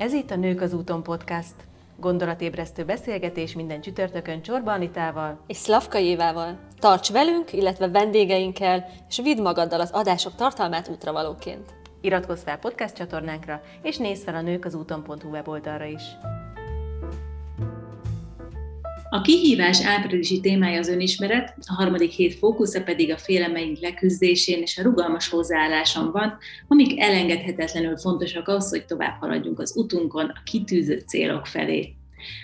Ez itt a Nők az úton podcast. Gondolatébresztő beszélgetés minden csütörtökön Csorba Anitával és Szlavka Évával. Tarts velünk, illetve vendégeinkkel, és vidd magaddal az adások tartalmát útravalóként. Iratkozz fel podcast csatornánkra, és nézz fel a nők az úton.hu weboldalra is. A kihívás áprilisi témája az önismeret, a harmadik hét fókusza pedig a félemeink leküzdésén és a rugalmas hozzáálláson van, amik elengedhetetlenül fontosak ahhoz, hogy tovább haladjunk az utunkon a kitűzött célok felé.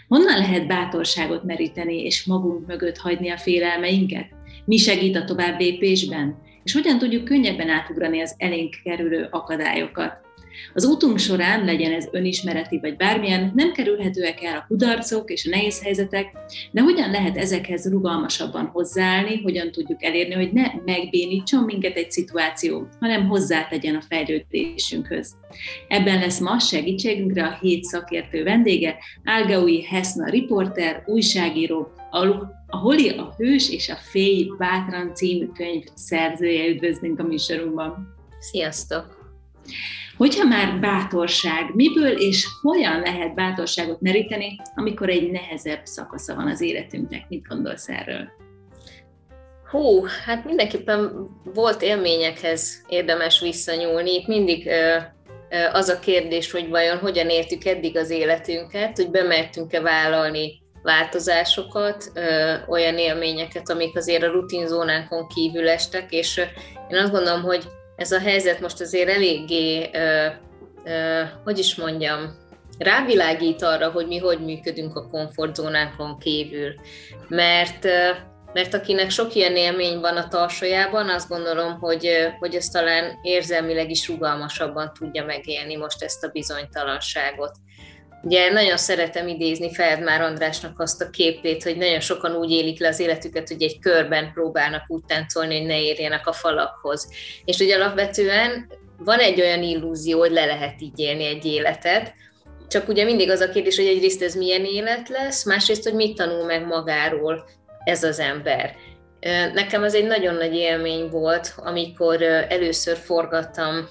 Honnan lehet bátorságot meríteni és magunk mögött hagyni a félelmeinket? Mi segít a továbblépésben? És hogyan tudjuk könnyebben átugrani az elénk kerülő akadályokat? Az útunk során, legyen ez önismereti vagy bármilyen, nem kerülhetőek el a kudarcok és a nehéz helyzetek, de hogyan lehet ezekhez rugalmasabban hozzáállni, hogyan tudjuk elérni, hogy ne megbénítson minket egy szituáció, hanem hozzátegyen a fejlődésünkhöz. Ebben lesz ma segítségünkre a hét szakértő vendége, Álgaui Heszna riporter, újságíró, a Holi a Hős és a Fény Bátran című könyv szerzője. Üdvözlünk a műsorunkban! Sziasztok! Hogyha már bátorság, miből és hogyan lehet bátorságot meríteni, amikor egy nehezebb szakasza van az életünknek? Mit gondolsz erről? Hú, hát mindenképpen volt élményekhez érdemes visszanyúlni. Itt mindig az a kérdés, hogy vajon hogyan értük eddig az életünket, hogy bemertünk-e vállalni változásokat, olyan élményeket, amik azért a rutinzónánkon kívül estek, és én azt gondolom, hogy ez a helyzet most azért eléggé, ö, ö, hogy is mondjam, rávilágít arra, hogy mi hogy működünk a komfortzónánkon kívül. Mert, mert akinek sok ilyen élmény van a tarsajában, azt gondolom, hogy, hogy ez talán érzelmileg is rugalmasabban tudja megélni most ezt a bizonytalanságot. Ugye nagyon szeretem idézni Feldmár Andrásnak azt a képét, hogy nagyon sokan úgy élik le az életüket, hogy egy körben próbálnak úgy táncolni, hogy ne érjenek a falakhoz. És ugye alapvetően van egy olyan illúzió, hogy le lehet így élni egy életet, csak ugye mindig az a kérdés, hogy egyrészt ez milyen élet lesz, másrészt, hogy mit tanul meg magáról ez az ember. Nekem ez egy nagyon nagy élmény volt, amikor először forgattam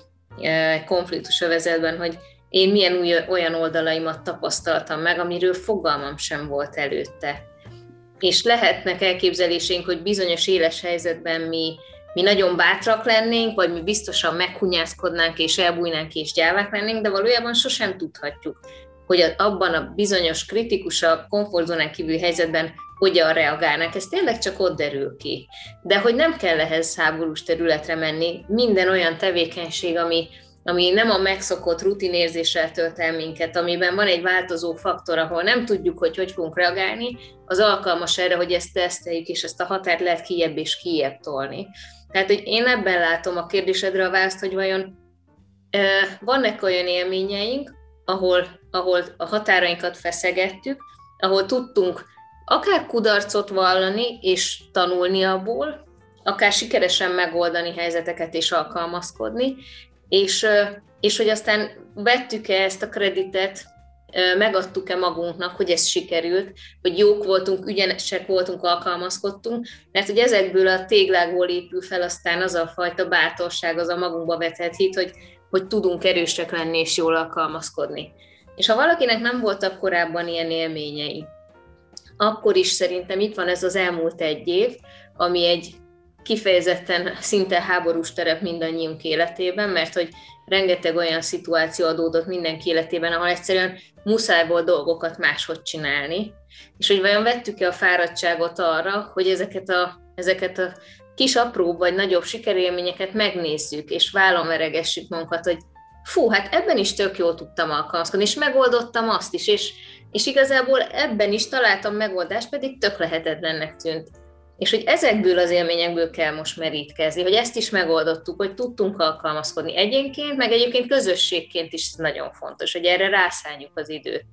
konfliktusövezetben, hogy én milyen új, olyan oldalaimat tapasztaltam meg, amiről fogalmam sem volt előtte. És lehetnek elképzelésénk, hogy bizonyos éles helyzetben mi, mi nagyon bátrak lennénk, vagy mi biztosan meghunyászkodnánk és elbújnánk és gyávák lennénk, de valójában sosem tudhatjuk, hogy abban a bizonyos kritikusabb, komfortzónán kívüli helyzetben hogyan reagálnak. Ez tényleg csak ott derül ki. De hogy nem kell ehhez háborús területre menni, minden olyan tevékenység, ami, ami nem a megszokott rutinérzéssel tölt el minket, amiben van egy változó faktor, ahol nem tudjuk, hogy hogy fogunk reagálni, az alkalmas erre, hogy ezt teszteljük, és ezt a határt lehet kiebb és kiebb tolni. Tehát, hogy én ebben látom a kérdésedre a választ, hogy vajon vannak olyan élményeink, ahol, ahol a határainkat feszegettük, ahol tudtunk akár kudarcot vallani és tanulni abból, akár sikeresen megoldani helyzeteket és alkalmazkodni, és, és hogy aztán vettük-e ezt a kreditet, megadtuk-e magunknak, hogy ez sikerült, hogy jók voltunk, ügyenesek voltunk, alkalmazkodtunk, mert hogy ezekből a téglákból épül fel aztán az a fajta bátorság, az a magunkba vetett hit, hogy, hogy tudunk erősek lenni és jól alkalmazkodni. És ha valakinek nem voltak korábban ilyen élményei, akkor is szerintem itt van ez az elmúlt egy év, ami egy kifejezetten szinte háborús terep mindannyiunk életében, mert hogy rengeteg olyan szituáció adódott mindenki életében, ahol egyszerűen muszáj volt dolgokat máshogy csinálni, és hogy vajon vettük-e a fáradtságot arra, hogy ezeket a, ezeket a kis apró vagy nagyobb sikerélményeket megnézzük, és vállon veregessük magunkat, hogy fú, hát ebben is tök jól tudtam alkalmazkodni, és megoldottam azt is, és, és igazából ebben is találtam megoldást, pedig tök lehetetlennek tűnt. És hogy ezekből az élményekből kell most merítkezni, hogy ezt is megoldottuk, hogy tudtunk alkalmazkodni egyénként, meg egyébként közösségként is nagyon fontos, hogy erre rászálljuk az időt.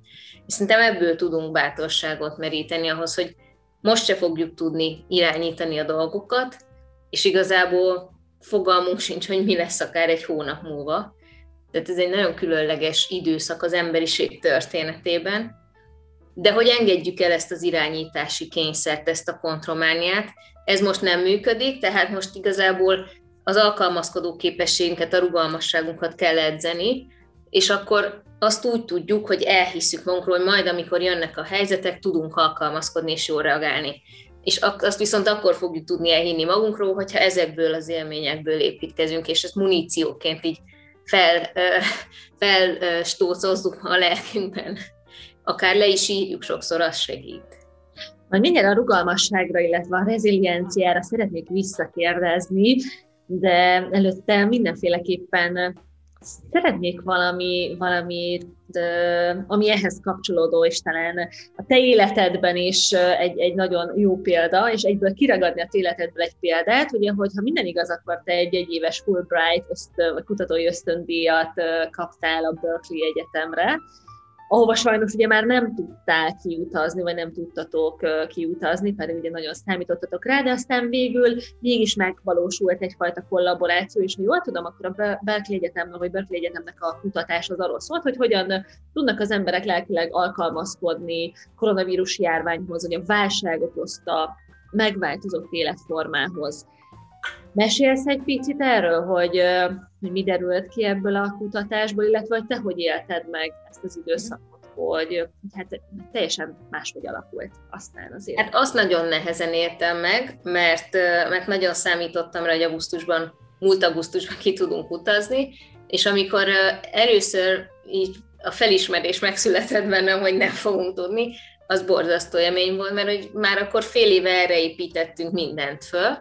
És szerintem ebből tudunk bátorságot meríteni ahhoz, hogy most se fogjuk tudni irányítani a dolgokat, és igazából fogalmunk sincs, hogy mi lesz akár egy hónap múlva. Tehát ez egy nagyon különleges időszak az emberiség történetében, de hogy engedjük el ezt az irányítási kényszert, ezt a kontrolmániát, ez most nem működik, tehát most igazából az alkalmazkodó képességünket, a rugalmasságunkat kell edzeni, és akkor azt úgy tudjuk, hogy elhisszük magunkról, hogy majd, amikor jönnek a helyzetek, tudunk alkalmazkodni és jól reagálni. És azt viszont akkor fogjuk tudni elhinni magunkról, hogyha ezekből az élményekből építkezünk, és ezt munícióként így fel, felstócozzuk a lelkünkben. Akár le is írjuk, sokszor az segít. Majd mindjárt a rugalmasságra, illetve a rezilienciára szeretnék visszakérdezni, de előtte mindenféleképpen szeretnék valami, valami ami ehhez kapcsolódó, és talán a te életedben is egy, egy nagyon jó példa, és egyből kiragadni a te életedből egy példát, ugye, hogyha minden igaz, akkor te egy egyéves Fulbright öszt, vagy kutatói ösztöndíjat kaptál a Berkeley Egyetemre, ahova sajnos ugye már nem tudtál kiutazni, vagy nem tudtatok kiutazni, pedig ugye nagyon számítottatok rá, de aztán végül mégis megvalósult egyfajta kollaboráció, és ha jól tudom, akkor a Berkeley Egyetemnek, vagy Berkeley Egyetemnek a kutatás az arról szólt, hogy hogyan tudnak az emberek lelkileg alkalmazkodni koronavírus járványhoz, hogy a válság okozta megváltozott életformához. Mesélsz egy picit erről, hogy, hogy mi derült ki ebből a kutatásból, illetve hogy te hogy élted meg ezt az időszakot, hogy hát teljesen máshogy alakult aztán az élet. Hát azt nagyon nehezen értem meg, mert, mert nagyon számítottam rá, hogy augusztusban, múlt augusztusban ki tudunk utazni, és amikor először így a felismerés megszületett bennem, hogy nem fogunk tudni, az borzasztó élmény volt, mert hogy már akkor fél éve erre építettünk mindent föl,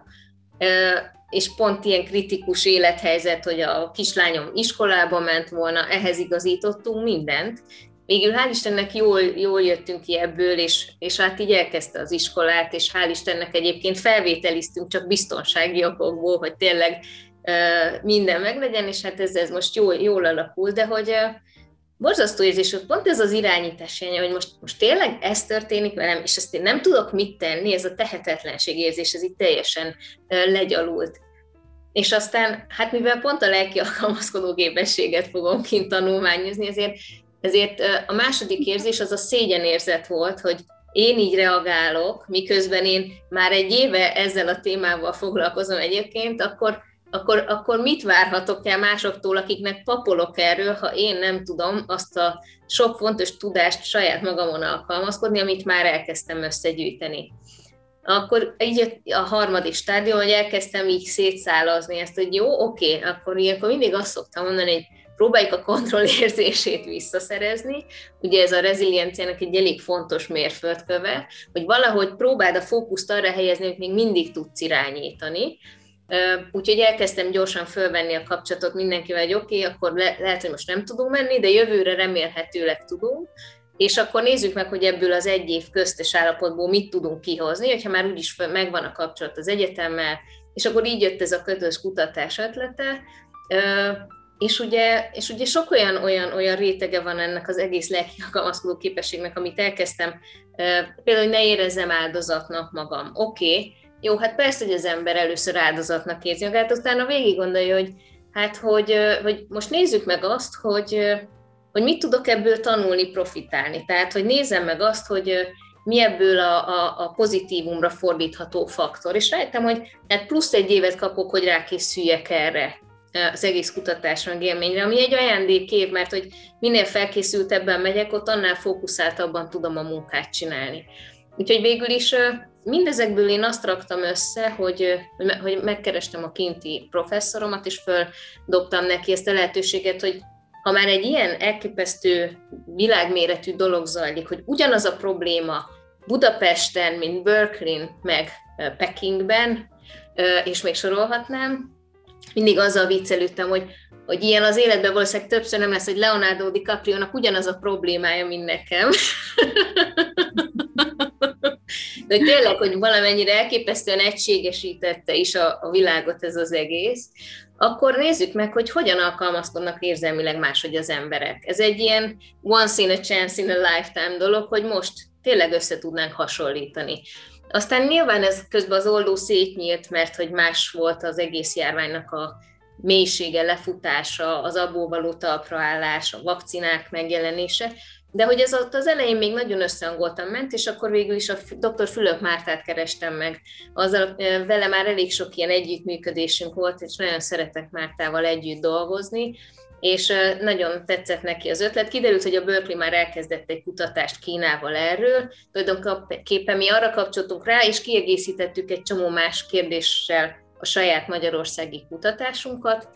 és pont ilyen kritikus élethelyzet, hogy a kislányom iskolába ment volna, ehhez igazítottunk mindent. Végül hál' Istennek jól, jól jöttünk ki ebből, és, és hát így elkezdte az iskolát, és hál' Istennek egyébként felvételiztünk csak biztonsági okokból, hogy tényleg minden meglegyen, és hát ez, ez most jól, jól alakul, de hogy borzasztó érzés, hogy pont ez az irányítás hogy most, most tényleg ez történik velem, és ezt én nem tudok mit tenni, ez a tehetetlenség érzés, ez itt teljesen legyalult. És aztán, hát mivel pont a lelki alkalmazkodó képességet fogom kint tanulmányozni, ezért, ezért a második érzés az a szégyenérzet volt, hogy én így reagálok, miközben én már egy éve ezzel a témával foglalkozom egyébként, akkor, akkor, akkor mit várhatok el másoktól, akiknek papolok erről, ha én nem tudom azt a sok fontos tudást saját magamon alkalmazkodni, amit már elkezdtem összegyűjteni akkor így a harmadik stádium, hogy elkezdtem így szétszálazni ezt, hogy jó, oké, akkor ilyenkor mindig azt szoktam mondani, hogy próbáljuk a kontrollérzését visszaszerezni. Ugye ez a rezilienciának egy elég fontos mérföldköve, hogy valahogy próbáld a fókuszt arra helyezni, hogy még mindig tudsz irányítani. Úgyhogy elkezdtem gyorsan fölvenni a kapcsolatot mindenkivel, hogy oké, okay, akkor le, lehet, hogy most nem tudunk menni, de jövőre remélhetőleg tudunk. És akkor nézzük meg, hogy ebből az egy év köztes állapotból mit tudunk kihozni, hogyha már úgyis megvan a kapcsolat az egyetemmel, és akkor így jött ez a kötős kutatás ötlete, és ugye, és ugye sok olyan, olyan, olyan rétege van ennek az egész lelki alkalmazkodó képességnek, amit elkezdtem, például, hogy ne érezzem áldozatnak magam. Oké, okay, jó, hát persze, hogy az ember először áldozatnak érzi magát, utána végig gondolja, hogy hát, hogy, hogy most nézzük meg azt, hogy hogy mit tudok ebből tanulni, profitálni. Tehát, hogy nézem meg azt, hogy mi ebből a, a, a pozitívumra fordítható faktor. És rájöttem, hogy hát plusz egy évet kapok, hogy rákészüljek erre az egész kutatásra, élményre, ami egy ajándékév, mert hogy minél felkészültebben megyek, ott annál fókuszáltabban tudom a munkát csinálni. Úgyhogy végül is mindezekből én azt raktam össze, hogy, hogy megkerestem a kinti professzoromat, és földobtam neki ezt a lehetőséget, hogy ha már egy ilyen elképesztő világméretű dolog zajlik, hogy ugyanaz a probléma Budapesten, mint Berkeley, meg Pekingben, és még sorolhatnám, mindig azzal viccelődtem, hogy, hogy ilyen az életben valószínűleg többször nem lesz, hogy Leonardo DiCaprio-nak ugyanaz a problémája, mint nekem. De hogy tényleg, hogy valamennyire elképesztően egységesítette is a, a világot ez az egész, akkor nézzük meg, hogy hogyan alkalmazkodnak érzelmileg máshogy az emberek. Ez egy ilyen once in a chance in a lifetime dolog, hogy most tényleg össze tudnánk hasonlítani. Aztán nyilván ez közben az oldó szétnyílt, mert hogy más volt az egész járványnak a, mélysége, lefutása, az abból való talpraállás, a vakcinák megjelenése, de hogy ez ott az elején még nagyon összehangoltan ment, és akkor végül is a dr. Fülöp Mártát kerestem meg. Azzal vele már elég sok ilyen együttműködésünk volt, és nagyon szeretek Mártával együtt dolgozni, és nagyon tetszett neki az ötlet. Kiderült, hogy a Berkeley már elkezdett egy kutatást Kínával erről, tulajdonképpen mi arra kapcsoltunk rá, és kiegészítettük egy csomó más kérdéssel a saját magyarországi kutatásunkat,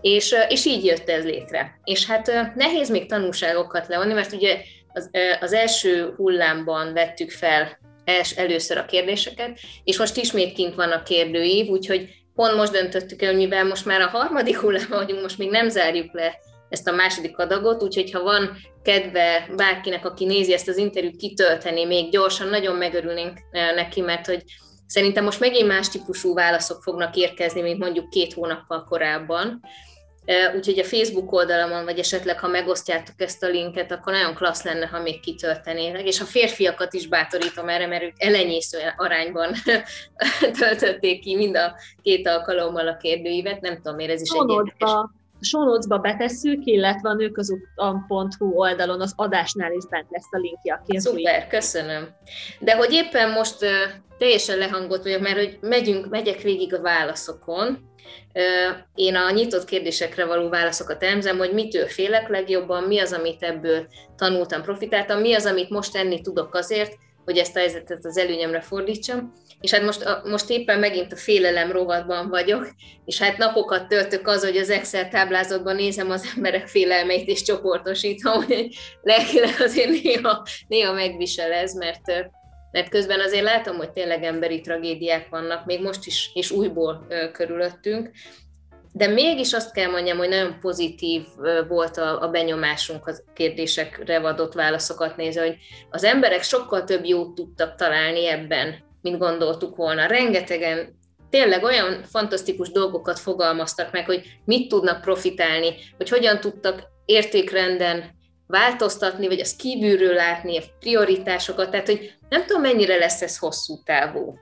és, és így jött ez létre. És hát nehéz még tanulságokat levonni, mert ugye az, az első hullámban vettük fel els, először a kérdéseket, és most ismét kint van a kérdőív, úgyhogy pont most döntöttük el, hogy mivel most már a harmadik hullámban vagyunk, most még nem zárjuk le ezt a második adagot, úgyhogy ha van kedve bárkinek, aki nézi ezt az interjút kitölteni, még gyorsan, nagyon megörülnénk neki, mert hogy szerintem most megint más típusú válaszok fognak érkezni, mint mondjuk két hónappal korábban. Úgyhogy a Facebook oldalamon, vagy esetleg, ha megosztjátok ezt a linket, akkor nagyon klassz lenne, ha még kitöltenének. És a férfiakat is bátorítom erre, mert ők elenyésző arányban töltötték ki mind a két alkalommal a kérdőívet. Nem tudom, miért ez is egy Sonocba betesszük, illetve a nőközuttan.hu oldalon az adásnál is bent lesz a linkje a kérdőív. Szuper, köszönöm. De hogy éppen most uh, teljesen lehangolt vagyok, mert hogy megyünk, megyek végig a válaszokon, én a nyitott kérdésekre való válaszokat elemzem, hogy mitől félek legjobban, mi az, amit ebből tanultam, profitáltam, mi az, amit most tenni tudok azért, hogy ezt a helyzetet az előnyemre fordítsam. És hát most, most éppen megint a félelem rovatban vagyok, és hát napokat töltök az, hogy az Excel táblázatban nézem az emberek félelmeit és csoportosítom, hogy lelkileg azért néha, néha megvisel ez, mert mert közben azért látom, hogy tényleg emberi tragédiák vannak, még most is, és újból körülöttünk, de mégis azt kell mondjam, hogy nagyon pozitív volt a, benyomásunk a kérdésekre adott válaszokat nézve, hogy az emberek sokkal több jót tudtak találni ebben, mint gondoltuk volna. Rengetegen tényleg olyan fantasztikus dolgokat fogalmaztak meg, hogy mit tudnak profitálni, hogy hogyan tudtak értékrenden változtatni, vagy az kívülről látni, a prioritásokat, tehát hogy nem tudom, mennyire lesz ez hosszú távú.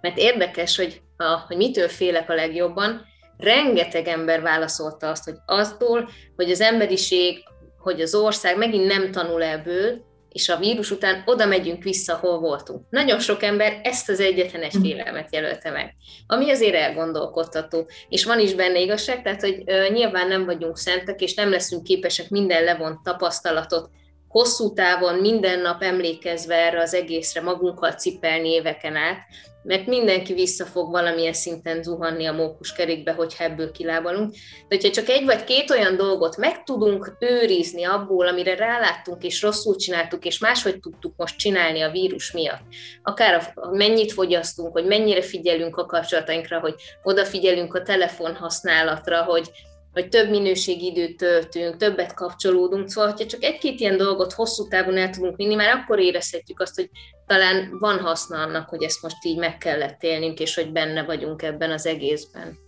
Mert érdekes, hogy, a, hogy mitől félek a legjobban, rengeteg ember válaszolta azt, hogy aztól, hogy az emberiség, hogy az ország megint nem tanul ebből, és a vírus után oda megyünk vissza, hol voltunk. Nagyon sok ember ezt az egyetlen egy mhm. félelmet jelölte meg, ami azért elgondolkodtató. És van is benne igazság, tehát hogy uh, nyilván nem vagyunk szentek, és nem leszünk képesek minden levont tapasztalatot hosszú távon minden nap emlékezve erre az egészre magunkkal cipelni éveken át, mert mindenki vissza fog valamilyen szinten zuhanni a mókuskerékbe, hogyha ebből kilábalunk. De hogyha csak egy vagy két olyan dolgot meg tudunk őrizni abból, amire ráláttunk és rosszul csináltuk, és máshogy tudtuk most csinálni a vírus miatt, akár a, mennyit fogyasztunk, hogy mennyire figyelünk a kapcsolatainkra, hogy odafigyelünk a telefon használatra, hogy hogy több minőségi időt töltünk, többet kapcsolódunk, szóval hogyha csak egy-két ilyen dolgot hosszú távon el tudunk vinni, már akkor érezhetjük azt, hogy talán van haszna annak, hogy ezt most így meg kellett élnünk, és hogy benne vagyunk ebben az egészben.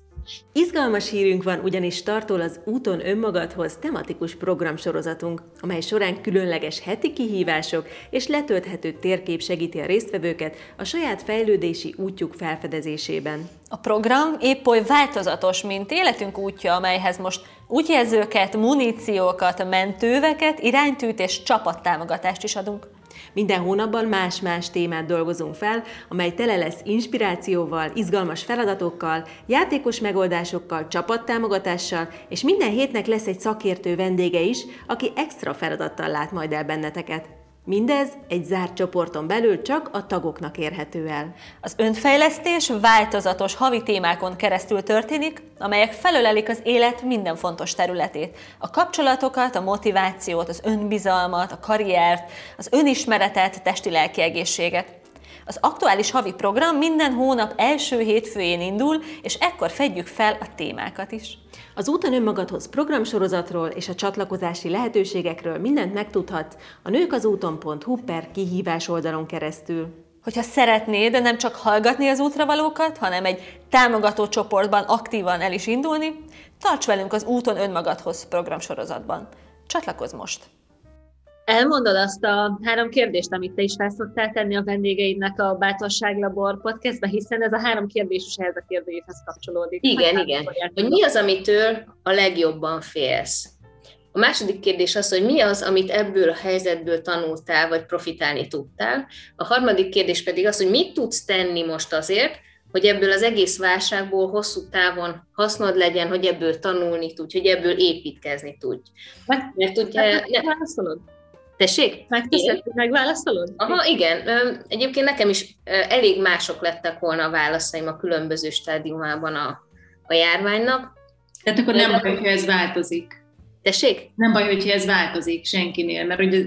Izgalmas hírünk van, ugyanis tartól az Úton önmagadhoz tematikus programsorozatunk, amely során különleges heti kihívások és letölthető térkép segíti a résztvevőket a saját fejlődési útjuk felfedezésében. A program épp oly változatos, mint életünk útja, amelyhez most útjelzőket, muníciókat, mentőveket, iránytűt és csapattámogatást is adunk. Minden hónapban más-más témát dolgozunk fel, amely tele lesz inspirációval, izgalmas feladatokkal, játékos megoldásokkal, csapattámogatással, és minden hétnek lesz egy szakértő vendége is, aki extra feladattal lát majd el benneteket. Mindez egy zárt csoporton belül csak a tagoknak érhető el. Az önfejlesztés változatos havi témákon keresztül történik, amelyek felölelik az élet minden fontos területét. A kapcsolatokat, a motivációt, az önbizalmat, a karriert, az önismeretet, testi-lelki egészséget. Az aktuális havi program minden hónap első hétfőjén indul, és ekkor fedjük fel a témákat is. Az Úton önmagadhoz programsorozatról és a csatlakozási lehetőségekről mindent megtudhatsz a nőkazúton.hu per kihívás oldalon keresztül. Hogyha szeretnéd de nem csak hallgatni az útravalókat, hanem egy támogató csoportban aktívan el is indulni, tarts velünk az Úton önmagadhoz programsorozatban. Csatlakozz most! Elmondod azt a három kérdést, amit te is felszoktál tenni a vendégeidnek a Bátorságlabor podcastbe, hiszen ez a három kérdés is ehhez a kérdéshez kapcsolódik. Igen, hát, igen. Hogy mi az, amitől a legjobban félsz? A második kérdés az, hogy mi az, amit ebből a helyzetből tanultál, vagy profitálni tudtál. A harmadik kérdés pedig az, hogy mit tudsz tenni most azért, hogy ebből az egész válságból hosszú távon hasznod legyen, hogy ebből tanulni tudj, hogy ebből építkezni tudj. Mert ugye... Megválaszolod? Tessék? Megteszed, megválaszolod? Aha, igen. Egyébként nekem is elég mások lettek volna a válaszaim a különböző stádiumában a, a járványnak. Tehát akkor nem baj, hogyha ez változik. Tessék? Nem baj, hogyha ez változik senkinél, mert ugye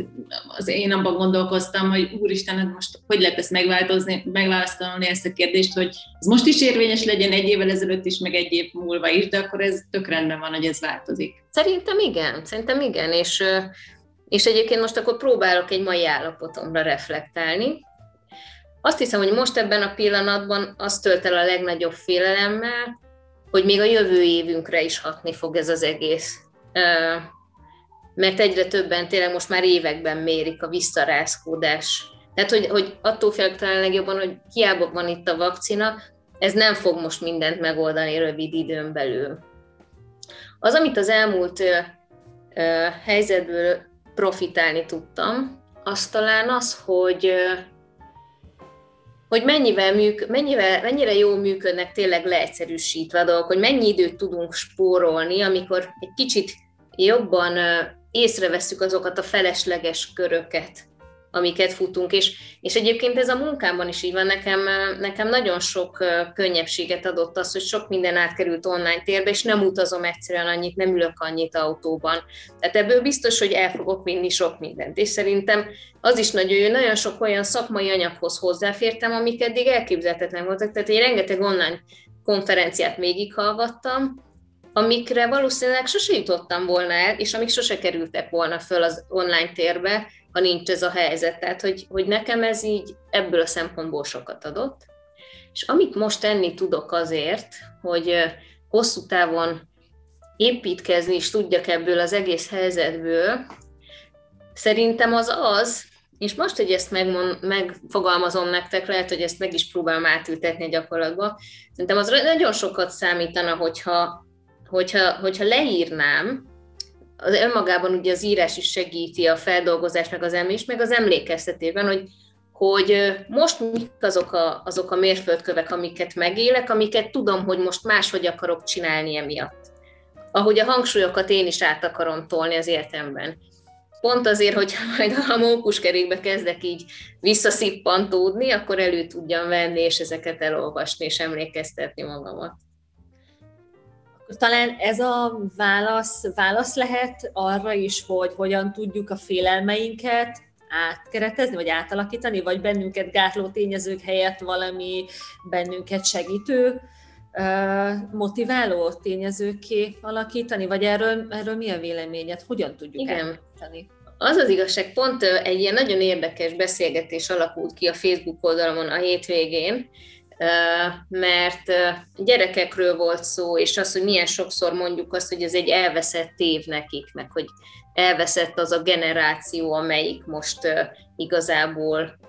az én abban gondolkoztam, hogy úristen, hát most hogy lehet ezt megváltozni, megválasztani ezt a kérdést, hogy ez most is érvényes legyen egy évvel ezelőtt is, meg egy év múlva is, de akkor ez tök rendben van, hogy ez változik. Szerintem igen, szerintem igen, és, és egyébként most akkor próbálok egy mai állapotomra reflektálni. Azt hiszem, hogy most ebben a pillanatban azt tölt el a legnagyobb félelemmel, hogy még a jövő évünkre is hatni fog ez az egész mert egyre többen tényleg most már években mérik a visszarázkódás. Tehát, hogy, hogy attól félek talán legjobban, hogy hiába van itt a vakcina, ez nem fog most mindent megoldani rövid időn belül. Az, amit az elmúlt helyzetből profitálni tudtam, az talán az, hogy hogy mennyivel műk, mennyivel, mennyire jól működnek tényleg leegyszerűsítve a dolgok, hogy mennyi időt tudunk spórolni, amikor egy kicsit jobban észrevesszük azokat a felesleges köröket, amiket futunk, és, és egyébként ez a munkámban is így van, nekem, nekem nagyon sok könnyebbséget adott az, hogy sok minden átkerült online térbe, és nem utazom egyszerűen annyit, nem ülök annyit autóban. Tehát ebből biztos, hogy el fogok vinni sok mindent, és szerintem az is nagyon jó, nagyon sok olyan szakmai anyaghoz hozzáfértem, amik eddig elképzelhetetlen voltak, tehát én rengeteg online konferenciát végighallgattam, amikre valószínűleg sose jutottam volna el, és amik sose kerültek volna föl az online térbe, ha nincs ez a helyzet. Tehát, hogy, hogy nekem ez így ebből a szempontból sokat adott. És amit most tenni tudok azért, hogy hosszú távon építkezni is tudjak ebből az egész helyzetből, szerintem az az, és most, hogy ezt megmond, megfogalmazom nektek, lehet, hogy ezt meg is próbálom átültetni a gyakorlatba, szerintem az nagyon sokat számítana, hogyha, hogyha, hogyha leírnám, az önmagában ugye az írás is segíti a feldolgozást, meg az emlés, meg az emlékeztetében, hogy, hogy most mik azok a, azok a mérföldkövek, amiket megélek, amiket tudom, hogy most máshogy akarok csinálni emiatt. Ahogy a hangsúlyokat én is át akarom tolni az életemben. Pont azért, hogy majd a mókuskerékbe kezdek így visszaszippantódni, akkor elő tudjam venni, és ezeket elolvasni, és emlékeztetni magamat talán ez a válasz, válasz lehet arra is, hogy hogyan tudjuk a félelmeinket átkeretezni, vagy átalakítani, vagy bennünket gátló tényezők helyett valami bennünket segítő, motiváló tényezőké alakítani, vagy erről, erről mi a véleményed? Hogyan tudjuk Igen. Az az igazság, pont egy ilyen nagyon érdekes beszélgetés alakult ki a Facebook oldalamon a hétvégén, mert gyerekekről volt szó, és az, hogy milyen sokszor mondjuk azt, hogy ez egy elveszett év nekik, meg hogy elveszett az a generáció, amelyik most igazából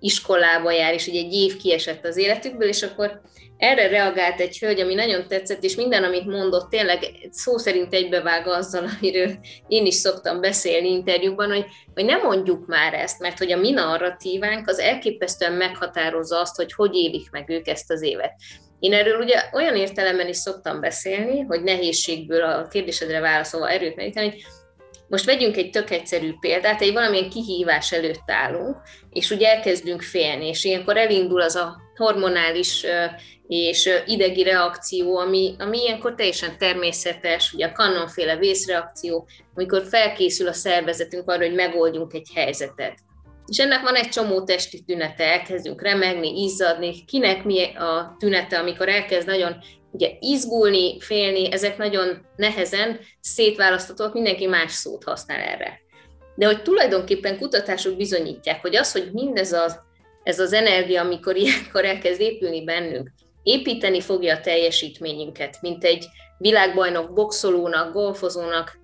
iskolába jár, és hogy egy év kiesett az életükből, és akkor erre reagált egy hölgy, ami nagyon tetszett, és minden, amit mondott, tényleg szó szerint egybevág azzal, amiről én is szoktam beszélni interjúban, hogy, hogy nem mondjuk már ezt, mert hogy a mi narratívánk az elképesztően meghatározza azt, hogy hogy élik meg ők ezt az évet. Én erről ugye olyan értelemben is szoktam beszélni, hogy nehézségből a kérdésedre válaszolva erőt meríteni, hogy most vegyünk egy tök egyszerű példát, egy valamilyen kihívás előtt állunk, és ugye elkezdünk félni, és ilyenkor elindul az a hormonális és idegi reakció, ami, ami ilyenkor teljesen természetes, ugye a kannonféle vészreakció, amikor felkészül a szervezetünk arra, hogy megoldjunk egy helyzetet. És ennek van egy csomó testi tünete, elkezdünk remegni, izzadni, kinek mi a tünete, amikor elkezd nagyon ugye izgulni, félni, ezek nagyon nehezen szétválasztatóak, mindenki más szót használ erre. De hogy tulajdonképpen kutatások bizonyítják, hogy az, hogy mindez az, ez az energia, amikor ilyenkor elkezd épülni bennünk, építeni fogja a teljesítményünket, mint egy világbajnok boxolónak, golfozónak,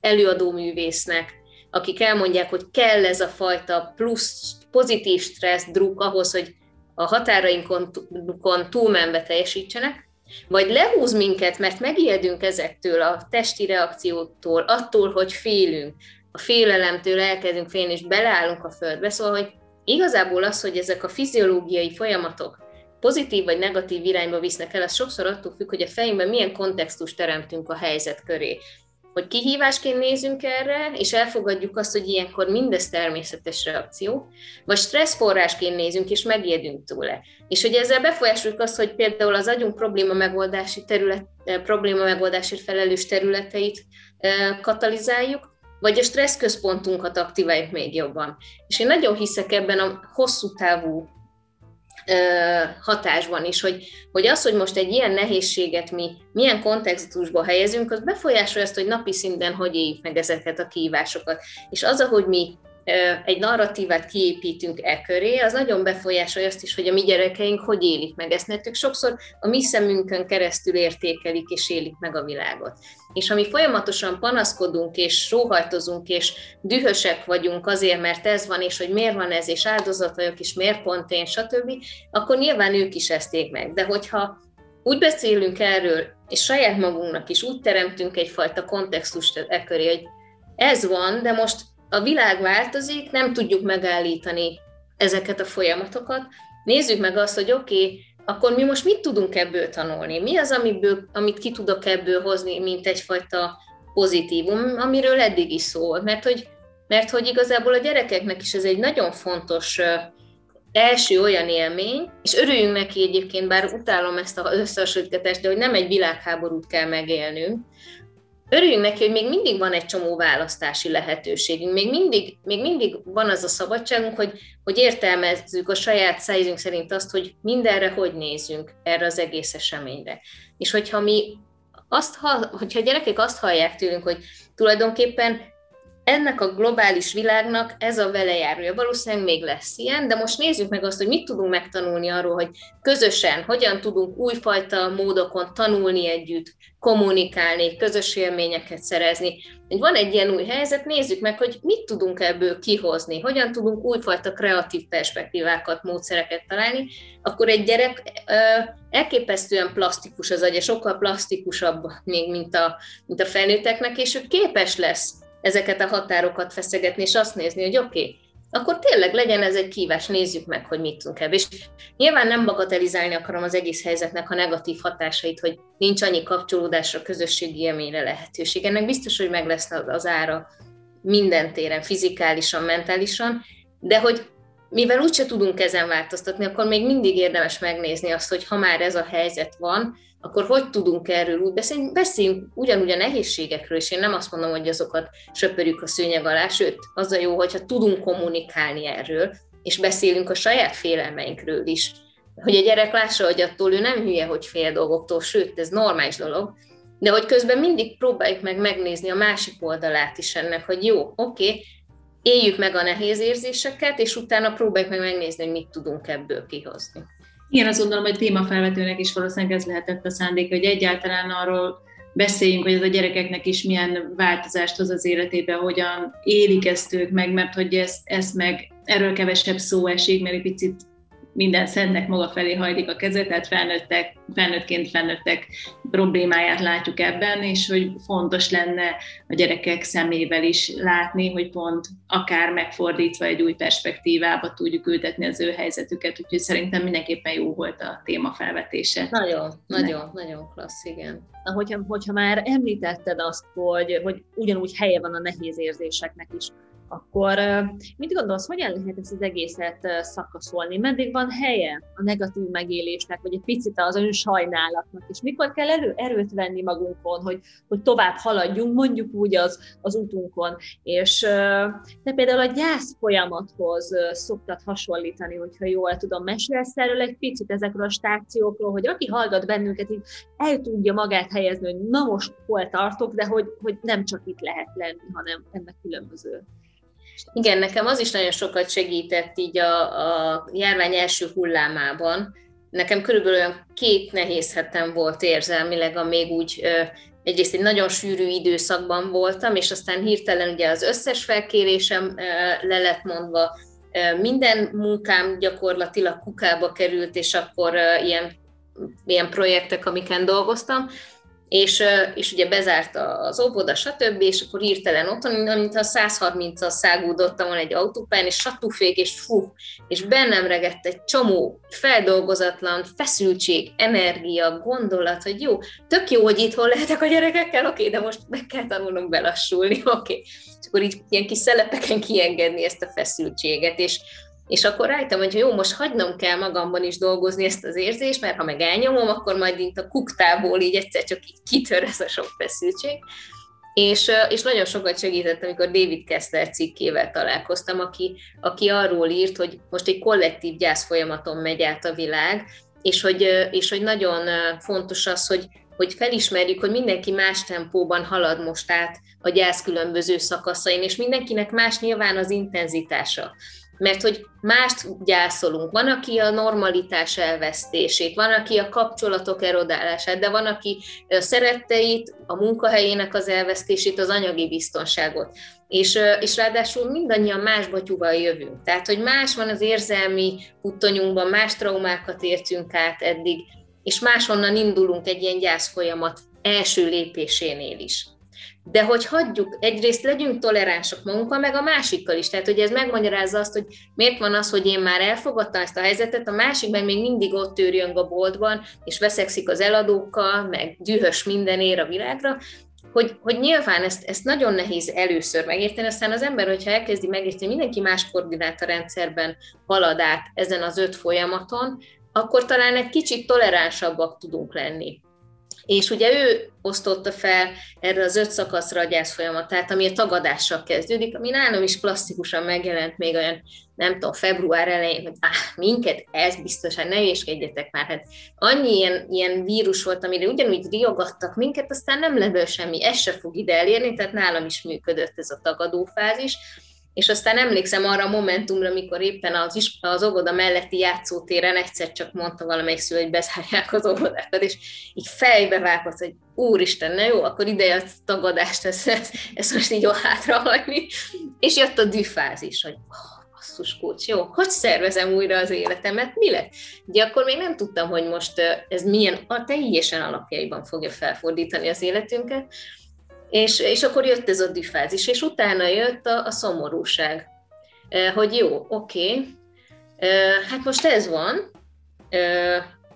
előadóművésznek, akik elmondják, hogy kell ez a fajta plusz pozitív stressz, druk ahhoz, hogy a határainkon túlmenve teljesítsenek, vagy lehúz minket, mert megijedünk ezektől a testi reakciótól, attól, hogy félünk, a félelemtől elkezdünk félni, és beleállunk a földbe. Szóval, hogy igazából az, hogy ezek a fiziológiai folyamatok pozitív vagy negatív irányba visznek el, az sokszor attól függ, hogy a fejünkben milyen kontextust teremtünk a helyzet köré hogy kihívásként nézünk erre, és elfogadjuk azt, hogy ilyenkor mindez természetes reakció, vagy stresszforrásként nézünk, és megijedünk tőle. És hogy ezzel befolyásoljuk azt, hogy például az agyunk probléma megoldási terület, eh, probléma megoldásért felelős területeit eh, katalizáljuk, vagy a stresszközpontunkat aktiváljuk még jobban. És én nagyon hiszek ebben a hosszú távú hatásban is, hogy, hogy az, hogy most egy ilyen nehézséget mi milyen kontextusba helyezünk, az befolyásolja azt, hogy napi szinten hogy éljük meg ezeket a kihívásokat. És az, ahogy mi egy narratívát kiépítünk e köré, az nagyon befolyásolja azt is, hogy a mi gyerekeink hogy élik meg ezt, mert ők sokszor a mi szemünkön keresztül értékelik és élik meg a világot. És ha mi folyamatosan panaszkodunk, és sóhajtozunk, és dühösek vagyunk azért, mert ez van, és hogy miért van ez, és áldozat vagyok, és miért pont én, stb., akkor nyilván ők is ezt ég meg. De hogyha úgy beszélünk erről, és saját magunknak is úgy teremtünk egyfajta kontextust e köré, hogy ez van, de most a világ változik, nem tudjuk megállítani ezeket a folyamatokat. Nézzük meg azt, hogy oké, okay, akkor mi most mit tudunk ebből tanulni? Mi az, amiből, amit ki tudok ebből hozni, mint egyfajta pozitívum, amiről eddig is szól? Mert hogy, mert hogy igazából a gyerekeknek is ez egy nagyon fontos első olyan élmény, és örüljünk neki egyébként, bár utálom ezt az összehasonlítást, de hogy nem egy világháborút kell megélnünk, örüljünk neki, hogy még mindig van egy csomó választási lehetőségünk, még mindig, még mindig van az a szabadságunk, hogy, hogy értelmezzük a saját szájzünk szerint azt, hogy mindenre hogy nézünk erre az egész eseményre. És hogyha mi azt, hogyha a gyerekek azt hallják tőlünk, hogy tulajdonképpen ennek a globális világnak ez a velejárója. Valószínűleg még lesz ilyen, de most nézzük meg azt, hogy mit tudunk megtanulni arról, hogy közösen hogyan tudunk újfajta módokon tanulni együtt, kommunikálni, közös élményeket szerezni. Van egy ilyen új helyzet, nézzük meg, hogy mit tudunk ebből kihozni, hogyan tudunk újfajta kreatív perspektívákat, módszereket találni, akkor egy gyerek elképesztően plastikus az agya, sokkal plastikusabb még, mint a, mint a felnőtteknek, és ő képes lesz ezeket a határokat feszegetni, és azt nézni, hogy oké, okay, akkor tényleg legyen ez egy kívás, nézzük meg, hogy mit tudunk ebből. És nyilván nem bagatelizálni akarom az egész helyzetnek a negatív hatásait, hogy nincs annyi kapcsolódásra, közösségi élményre lehetőség. Ennek biztos, hogy meg lesz az ára minden téren, fizikálisan, mentálisan, de hogy mivel úgyse tudunk ezen változtatni, akkor még mindig érdemes megnézni azt, hogy ha már ez a helyzet van, akkor hogy tudunk erről úgy beszélni? Beszéljünk ugyanúgy a nehézségekről, és én nem azt mondom, hogy azokat söpörjük a szőnyeg alá, sőt, az a jó, hogyha tudunk kommunikálni erről, és beszélünk a saját félelmeinkről is. Hogy a gyerek lássa, hogy attól ő nem hülye, hogy fél dolgoktól, sőt, ez normális dolog, de hogy közben mindig próbáljuk meg megnézni a másik oldalát is ennek, hogy jó, oké, okay, éljük meg a nehéz érzéseket, és utána próbáljuk meg megnézni, hogy mit tudunk ebből kihozni. Igen, azt gondolom, hogy témafelvetőnek is valószínűleg ez lehetett a szándék, hogy egyáltalán arról beszéljünk, hogy ez a gyerekeknek is milyen változást hoz az életébe, hogyan élik ezt ők meg, mert hogy ezt, ezt meg erről kevesebb szó esik, mert egy picit minden szentnek maga felé hajlik a kezet, tehát felnőttek, felnőttként felnőttek problémáját látjuk ebben, és hogy fontos lenne a gyerekek szemével is látni, hogy pont akár megfordítva egy új perspektívába tudjuk ültetni az ő helyzetüket, úgyhogy szerintem mindenképpen jó volt a téma felvetése. Nagyon, nagyon, nagyon klassz, igen. Na, hogyha, hogyha már említetted azt, hogy, hogy ugyanúgy helye van a nehéz érzéseknek is, akkor mit gondolsz, hogyan lehet ezt az egészet szakaszolni? Meddig van helye a negatív megélésnek, vagy egy picit az önsajnálatnak, és mikor kell elő, erőt venni magunkon, hogy, hogy tovább haladjunk, mondjuk úgy az, az útunkon. És te például a gyász folyamathoz szoktad hasonlítani, hogyha jól tudom, mesélsz erről egy picit ezekről a stációkról, hogy aki hallgat bennünket, így el tudja magát helyezni, hogy na most hol tartok, de hogy, hogy nem csak itt lehet lenni, hanem ennek különböző igen, nekem az is nagyon sokat segített így a, a járvány első hullámában. Nekem körülbelül olyan két nehéz hetem volt érzelmileg, még úgy egyrészt egy nagyon sűrű időszakban voltam, és aztán hirtelen ugye az összes felkérésem le lett mondva, minden munkám gyakorlatilag kukába került, és akkor ilyen, ilyen projektek, amiken dolgoztam, és, és ugye bezárt az óvoda, stb., és akkor hirtelen otthon, mint a 130-al szágúdottam volna egy autópályán, és satúfék, és fú, és bennem regett egy csomó feldolgozatlan feszültség, energia, gondolat, hogy jó, tök jó, hogy itthon lehetek a gyerekekkel, oké, de most meg kell tanulnunk belassulni, oké. És akkor így ilyen kis szelepeken kiengedni ezt a feszültséget, és és akkor rájöttem, hogy jó, most hagynom kell magamban is dolgozni ezt az érzést, mert ha meg elnyomom, akkor majd itt a kuktából így egyszer csak így kitör ez a sok feszültség. És, és nagyon sokat segített, amikor David Kessler cikkével találkoztam, aki, aki arról írt, hogy most egy kollektív gyász folyamaton megy át a világ, és hogy, és hogy nagyon fontos az, hogy, hogy felismerjük, hogy mindenki más tempóban halad most át a gyász különböző szakaszain, és mindenkinek más nyilván az intenzitása mert hogy mást gyászolunk. Van, aki a normalitás elvesztését, van, aki a kapcsolatok erodálását, de van, aki a szeretteit, a munkahelyének az elvesztését, az anyagi biztonságot. És, és ráadásul mindannyian más batyúval jövünk. Tehát, hogy más van az érzelmi puttonyunkban, más traumákat értünk át eddig, és máshonnan indulunk egy ilyen gyász folyamat első lépésénél is de hogy hagyjuk, egyrészt legyünk toleránsok magunkkal, meg a másikkal is. Tehát, hogy ez megmagyarázza azt, hogy miért van az, hogy én már elfogadtam ezt a helyzetet, a másik meg még mindig ott őrjön a boltban, és veszekszik az eladókkal, meg dühös mindenér a világra, hogy, hogy nyilván ezt, ezt nagyon nehéz először megérteni, aztán az ember, hogyha elkezdi megérteni, mindenki más koordináta rendszerben halad át ezen az öt folyamaton, akkor talán egy kicsit toleránsabbak tudunk lenni. És ugye ő osztotta fel erre az öt szakaszra a gyász folyamatát, ami a tagadással kezdődik, ami nálam is klasszikusan megjelent még olyan, nem tudom, február elején, hogy áh, minket, ez biztosan, ne hülyeskedjetek már, hát annyi ilyen, ilyen vírus volt, amire ugyanúgy riogattak minket, aztán nem lett semmi, ez se fog ide elérni, tehát nálam is működött ez a tagadófázis, és aztán emlékszem arra a momentumra, amikor éppen az, is, az óvoda melletti játszótéren egyszer csak mondta valamelyik szülő, hogy bezárják az óvodákat, és így fejbe vágott, hogy úristen, ne jó, akkor ideje a tagadást, ezt, ezt, ezt most így jó hátrahagyni. És jött a düfázis, hogy basszus kulcs, jó, hogy szervezem újra az életemet, mi lett? Ugye akkor még nem tudtam, hogy most ez milyen, a teljesen alapjaiban fogja felfordítani az életünket, és, és akkor jött ez a difázis, és utána jött a, a szomorúság, hogy jó, oké, okay, hát most ez van,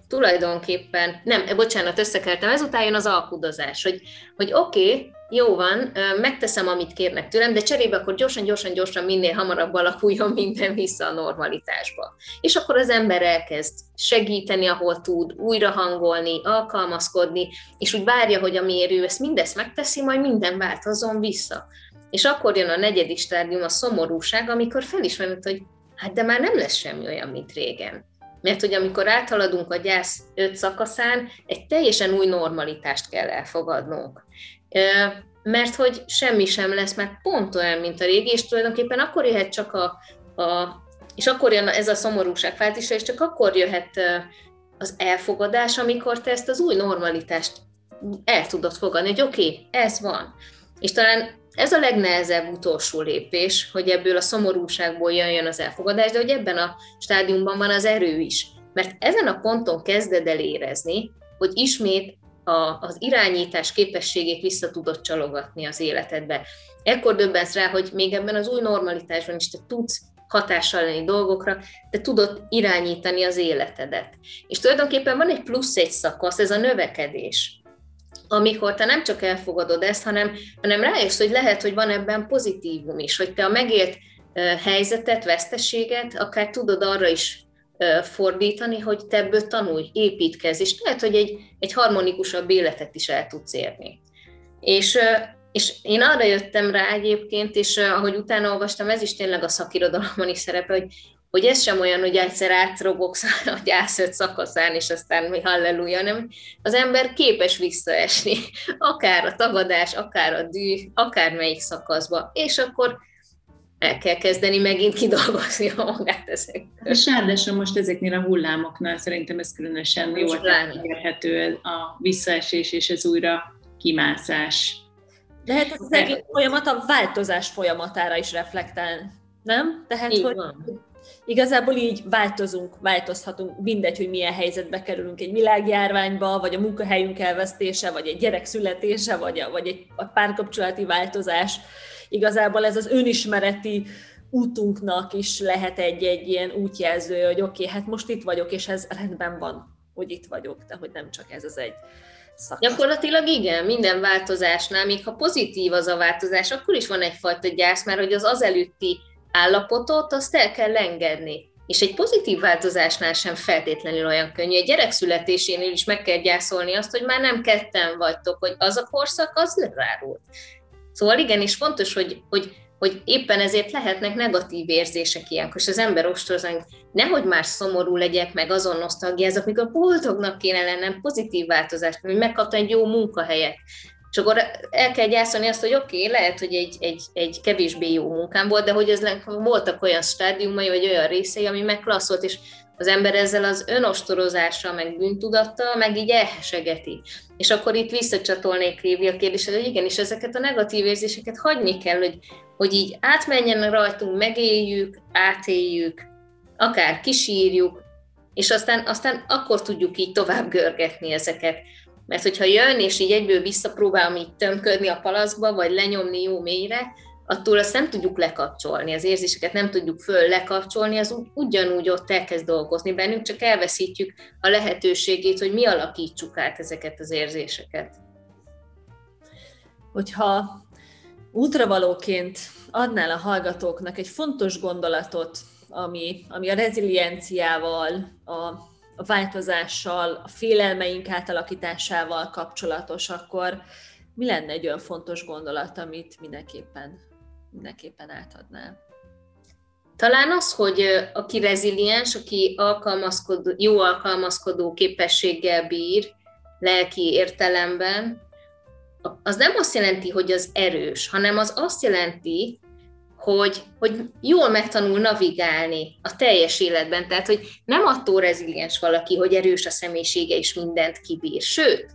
tulajdonképpen, nem, bocsánat, összekeltem, ezután jön az alkudozás, hogy, hogy oké, okay, jó van, megteszem, amit kérnek tőlem, de cserébe akkor gyorsan, gyorsan, gyorsan minél hamarabb alakuljon minden vissza a normalitásba. És akkor az ember elkezd segíteni, ahol tud, újra hangolni, alkalmazkodni, és úgy várja, hogy amiért ő ezt mindezt megteszi, majd minden változzon vissza. És akkor jön a negyedik stádium, a szomorúság, amikor felismerült, hogy hát de már nem lesz semmi olyan, mint régen. Mert hogy amikor áthaladunk a gyász öt szakaszán, egy teljesen új normalitást kell elfogadnunk mert hogy semmi sem lesz mert pont olyan, mint a régi, és tulajdonképpen akkor jöhet csak a, a és akkor jön ez a szomorúság fázisa, és csak akkor jöhet az elfogadás, amikor te ezt az új normalitást el tudod fogadni, hogy oké, okay, ez van. És talán ez a legnehezebb utolsó lépés, hogy ebből a szomorúságból jön az elfogadás, de hogy ebben a stádiumban van az erő is. Mert ezen a ponton kezded el érezni, hogy ismét a, az irányítás képességét vissza tudod csalogatni az életedbe. Ekkor döbbensz rá, hogy még ebben az új normalitásban is te tudsz hatással lenni dolgokra, te tudod irányítani az életedet. És tulajdonképpen van egy plusz egy szakasz, ez a növekedés, amikor te nem csak elfogadod ezt, hanem, hanem rájössz, hogy lehet, hogy van ebben pozitívum is, hogy te a megélt helyzetet, veszteséget akár tudod arra is fordítani, hogy te ebből tanulj, építkezz, és lehet, hogy egy, egy harmonikusabb életet is el tudsz érni. És, és én arra jöttem rá egyébként, és ahogy utána olvastam, ez is tényleg a szakirodalomban is szerepe, hogy, hogy ez sem olyan, hogy egyszer átrobogsz a gyászöt szakaszán, és aztán mi halleluja, nem. Az ember képes visszaesni, akár a tagadás, akár a dű, akár melyik szakaszba, és akkor el kell kezdeni megint kidolgozni a magát ezekből. És ráadásul most ezeknél a hullámoknál szerintem ez különösen jó érhető a visszaesés és ez újra kimászás. Lehet ez az egész folyamat a változás folyamatára is reflektál, nem? Tehát, így hogy van. Igazából így változunk, változhatunk, mindegy, hogy milyen helyzetbe kerülünk egy világjárványba, vagy a munkahelyünk elvesztése, vagy egy gyerek születése, vagy, a, vagy egy a párkapcsolati változás. Igazából ez az önismereti útunknak is lehet egy-egy ilyen útjelző, hogy oké, okay, hát most itt vagyok, és ez rendben van, hogy itt vagyok, de hogy nem csak ez az egy szakasz. Gyakorlatilag igen, minden változásnál, még ha pozitív az a változás, akkor is van egyfajta gyász, mert hogy az az előtti állapotot, azt el kell engedni. És egy pozitív változásnál sem feltétlenül olyan könnyű. Egy gyerek születésénél is meg kell gyászolni azt, hogy már nem ketten vagytok, hogy az a korszak, az lezárult. Szóval igen, és fontos, hogy, hogy hogy éppen ezért lehetnek negatív érzések ilyenkor, és az ember ostorozni, nehogy már szomorú legyek, meg azon nosztalgiázok, mikor boldognak kéne lennem, pozitív változást, hogy megkaptam egy jó munkahelyet. És akkor el kell gyászolni azt, hogy oké, okay, lehet, hogy egy, egy, egy kevésbé jó munkám volt, de hogy ez voltak olyan stádiumai, vagy olyan részei, ami megklasszolt, és az ember ezzel az önostorozással, meg bűntudattal, meg így elhesegeti. És akkor itt visszacsatolnék Révi a kérdésed, hogy igenis ezeket a negatív érzéseket hagyni kell, hogy, hogy így átmenjen rajtunk, megéljük, átéljük, akár kisírjuk, és aztán, aztán akkor tudjuk így tovább görgetni ezeket. Mert hogyha jön, és így egyből visszapróbálom így tömködni a palaszba, vagy lenyomni jó mélyre, attól azt nem tudjuk lekapcsolni, az érzéseket nem tudjuk föl lekapcsolni, az ugyanúgy ott elkezd dolgozni bennünk, csak elveszítjük a lehetőségét, hogy mi alakítsuk át ezeket az érzéseket. Hogyha útravalóként adnál a hallgatóknak egy fontos gondolatot, ami, ami a rezilienciával, a, a változással, a félelmeink átalakításával kapcsolatos, akkor mi lenne egy olyan fontos gondolat, amit mindenképpen mindenképpen átadnál? Talán az, hogy aki reziliens, aki alkalmazkodó, jó alkalmazkodó képességgel bír, lelki értelemben, az nem azt jelenti, hogy az erős, hanem az azt jelenti, hogy, hogy jól megtanul navigálni a teljes életben. Tehát, hogy nem attól reziliens valaki, hogy erős a személyisége és mindent kibír. Sőt,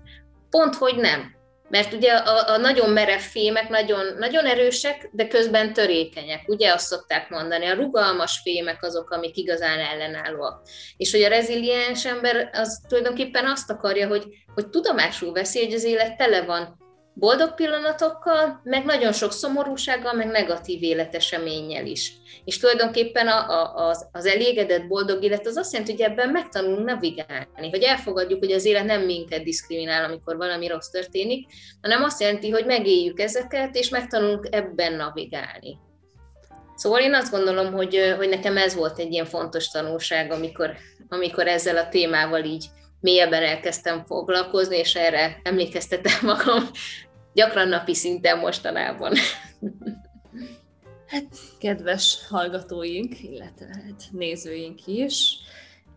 pont, hogy nem. Mert ugye a, a nagyon merev fémek nagyon, nagyon erősek, de közben törékenyek. Ugye azt szokták mondani, a rugalmas fémek azok, amik igazán ellenállóak. És hogy a reziliens ember az tulajdonképpen azt akarja, hogy, hogy tudomásul veszi, hogy az élet tele van boldog pillanatokkal, meg nagyon sok szomorúsággal, meg negatív életeseménnyel is. És tulajdonképpen a, a, az, az elégedett boldog élet az azt jelenti, hogy ebben megtanulunk navigálni, hogy elfogadjuk, hogy az élet nem minket diszkriminál, amikor valami rossz történik, hanem azt jelenti, hogy megéljük ezeket, és megtanulunk ebben navigálni. Szóval én azt gondolom, hogy, hogy nekem ez volt egy ilyen fontos tanulság, amikor, amikor ezzel a témával így mélyebben elkezdtem foglalkozni, és erre emlékeztetem magam gyakran napi szinten mostanában. Hát, kedves hallgatóink, illetve hát nézőink is,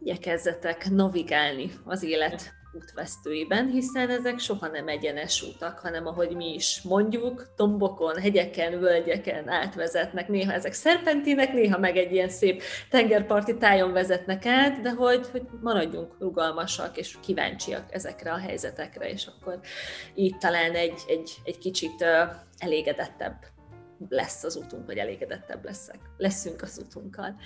igyekezzetek navigálni az élet útvesztőiben, hiszen ezek soha nem egyenes útak, hanem ahogy mi is mondjuk, tombokon, hegyeken, völgyeken átvezetnek, néha ezek szerpentinek, néha meg egy ilyen szép tengerparti tájon vezetnek át, de hogy, hogy maradjunk rugalmasak és kíváncsiak ezekre a helyzetekre, és akkor így talán egy, egy, egy kicsit elégedettebb lesz az útunk, vagy elégedettebb leszek, leszünk az útunkkal.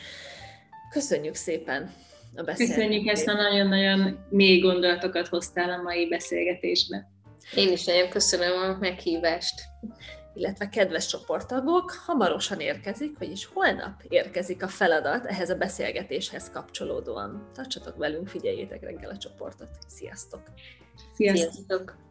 Köszönjük szépen a beszélgetést. Köszönjük ezt a nagyon-nagyon mély gondolatokat hoztál a mai beszélgetésbe. Én is nagyon köszönöm a meghívást. Illetve kedves csoporttagok, hamarosan érkezik, vagyis holnap érkezik a feladat ehhez a beszélgetéshez kapcsolódóan. Tartsatok velünk, figyeljétek reggel a csoportot. Sziasztok! Sziasztok! Sziasztok.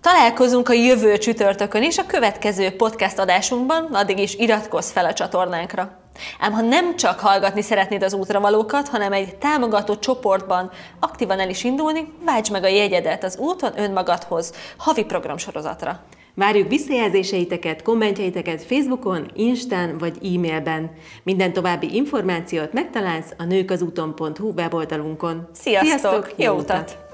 Találkozunk a jövő csütörtökön is a következő podcast adásunkban, addig is iratkozz fel a csatornánkra. Ám ha nem csak hallgatni szeretnéd az útravalókat, hanem egy támogató csoportban aktívan el is indulni, válts meg a jegyedet az úton önmagadhoz havi programsorozatra. Várjuk visszajelzéseiteket, kommentjeiteket Facebookon, Instán vagy e-mailben. Minden további információt megtalálsz a nőkazúton.hu weboldalunkon. Sziasztok! Sziasztok jó utat!